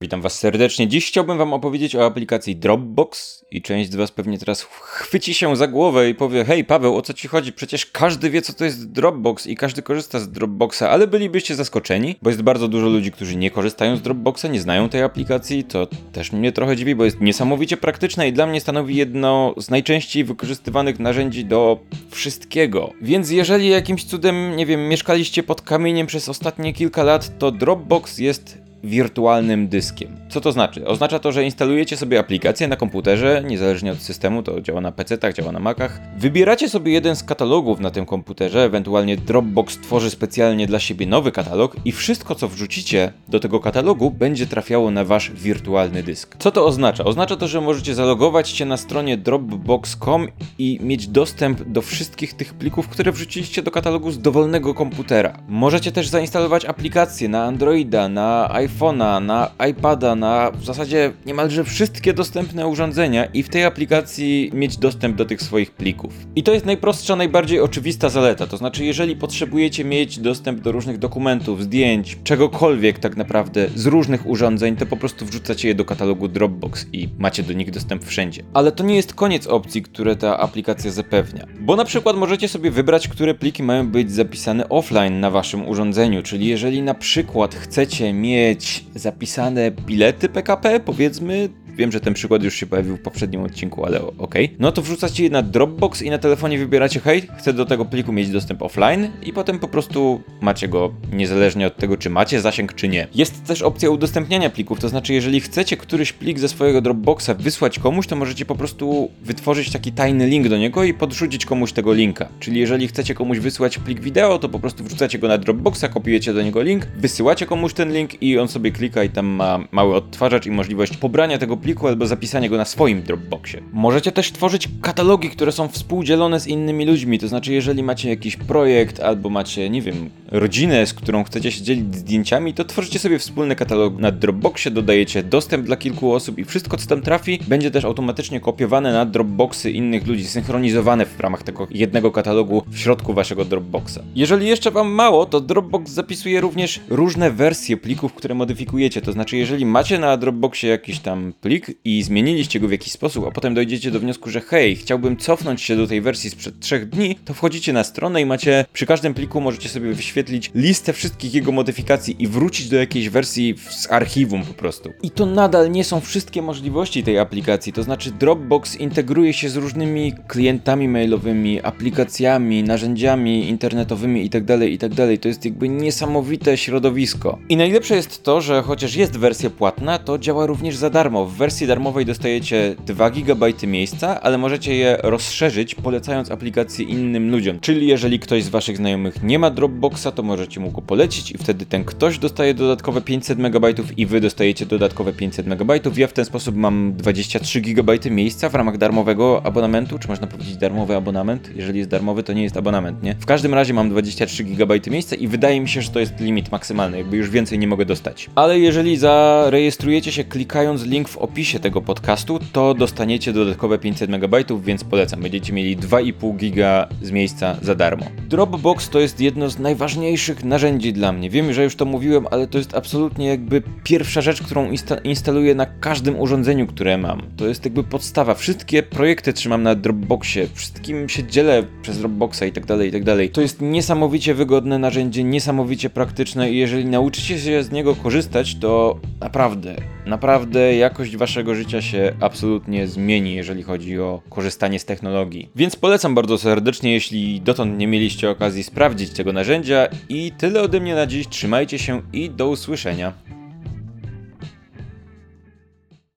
Witam Was serdecznie. Dziś chciałbym Wam opowiedzieć o aplikacji Dropbox i część z Was pewnie teraz chwyci się za głowę i powie hej Paweł, o co Ci chodzi? Przecież każdy wie co to jest Dropbox i każdy korzysta z Dropboxa, ale bylibyście zaskoczeni, bo jest bardzo dużo ludzi, którzy nie korzystają z Dropboxa, nie znają tej aplikacji, to też mnie trochę dziwi, bo jest niesamowicie praktyczna i dla mnie stanowi jedno z najczęściej wykorzystywanych narzędzi do wszystkiego. Więc jeżeli jakimś cudem, nie wiem, mieszkaliście pod kamieniem przez ostatnie kilka lat, to Dropbox jest wirtualnym dyskiem. Co to znaczy? Oznacza to, że instalujecie sobie aplikację na komputerze, niezależnie od systemu, to działa na PC-tach, działa na Macach. Wybieracie sobie jeden z katalogów na tym komputerze, ewentualnie Dropbox tworzy specjalnie dla siebie nowy katalog i wszystko, co wrzucicie do tego katalogu, będzie trafiało na wasz wirtualny dysk. Co to oznacza? Oznacza to, że możecie zalogować się na stronie dropbox.com i mieć dostęp do wszystkich tych plików, które wrzuciliście do katalogu z dowolnego komputera. Możecie też zainstalować aplikacje na Androida, na iPhone, iPhone'a, na iPada, na w zasadzie niemalże wszystkie dostępne urządzenia i w tej aplikacji mieć dostęp do tych swoich plików. I to jest najprostsza, najbardziej oczywista zaleta. To znaczy, jeżeli potrzebujecie mieć dostęp do różnych dokumentów, zdjęć, czegokolwiek tak naprawdę z różnych urządzeń, to po prostu wrzucacie je do katalogu Dropbox i macie do nich dostęp wszędzie. Ale to nie jest koniec opcji, które ta aplikacja zapewnia. Bo na przykład możecie sobie wybrać, które pliki mają być zapisane offline na waszym urządzeniu, czyli jeżeli na przykład chcecie mieć zapisane bilety PKP, powiedzmy, Wiem, że ten przykład już się pojawił w poprzednim odcinku, ale okej. Okay. No to wrzucacie je na Dropbox i na telefonie wybieracie, hej, chcę do tego pliku mieć dostęp offline i potem po prostu macie go niezależnie od tego, czy macie zasięg, czy nie. Jest też opcja udostępniania plików, to znaczy jeżeli chcecie któryś plik ze swojego Dropboxa wysłać komuś, to możecie po prostu wytworzyć taki tajny link do niego i podrzucić komuś tego linka. Czyli jeżeli chcecie komuś wysłać plik wideo, to po prostu wrzucacie go na Dropboxa, kopiujecie do niego link, wysyłacie komuś ten link i on sobie klika i tam ma mały odtwarzacz i możliwość pobrania tego pliku pliku albo zapisanie go na swoim Dropboxie. Możecie też tworzyć katalogi, które są współdzielone z innymi ludźmi, to znaczy jeżeli macie jakiś projekt albo macie, nie wiem, rodzinę, z którą chcecie się dzielić zdjęciami, to tworzycie sobie wspólny katalog na Dropboxie, dodajecie dostęp dla kilku osób i wszystko co tam trafi będzie też automatycznie kopiowane na Dropboxy innych ludzi, synchronizowane w ramach tego jednego katalogu w środku waszego Dropboxa. Jeżeli jeszcze wam mało, to Dropbox zapisuje również różne wersje plików, które modyfikujecie, to znaczy jeżeli macie na Dropboxie jakiś tam plik, plik i zmieniliście go w jakiś sposób, a potem dojdziecie do wniosku, że hej, chciałbym cofnąć się do tej wersji sprzed trzech dni, to wchodzicie na stronę i macie przy każdym pliku możecie sobie wyświetlić listę wszystkich jego modyfikacji i wrócić do jakiejś wersji z archiwum po prostu. I to nadal nie są wszystkie możliwości tej aplikacji, to znaczy Dropbox integruje się z różnymi klientami mailowymi, aplikacjami, narzędziami internetowymi itd., tak itd. Tak to jest jakby niesamowite środowisko. I najlepsze jest to, że chociaż jest wersja płatna, to działa również za darmo. W wersji darmowej dostajecie 2 GB miejsca, ale możecie je rozszerzyć, polecając aplikację innym ludziom. Czyli jeżeli ktoś z waszych znajomych nie ma Dropboxa, to możecie mu go polecić i wtedy ten ktoś dostaje dodatkowe 500 MB i wy dostajecie dodatkowe 500 MB. Ja w ten sposób mam 23 GB miejsca w ramach darmowego abonamentu, czy można powiedzieć darmowy abonament? Jeżeli jest darmowy, to nie jest abonament, nie? W każdym razie mam 23 GB miejsca i wydaje mi się, że to jest limit maksymalny, jakby już więcej nie mogę dostać. Ale jeżeli zarejestrujecie się klikając link w opisie, opisie tego podcastu, to dostaniecie dodatkowe 500 MB, więc polecam. Będziecie mieli 2,5 giga z miejsca za darmo. Dropbox to jest jedno z najważniejszych narzędzi dla mnie. Wiem, że już to mówiłem, ale to jest absolutnie jakby pierwsza rzecz, którą insta instaluję na każdym urządzeniu, które mam. To jest jakby podstawa. Wszystkie projekty trzymam na Dropboxie, wszystkim się dzielę przez Dropboxa i tak dalej, i tak dalej. To jest niesamowicie wygodne narzędzie, niesamowicie praktyczne i jeżeli nauczycie się z niego korzystać, to naprawdę, naprawdę waszego życia się absolutnie zmieni, jeżeli chodzi o korzystanie z technologii. Więc polecam bardzo serdecznie, jeśli dotąd nie mieliście okazji sprawdzić tego narzędzia. I tyle ode mnie na dziś. Trzymajcie się i do usłyszenia.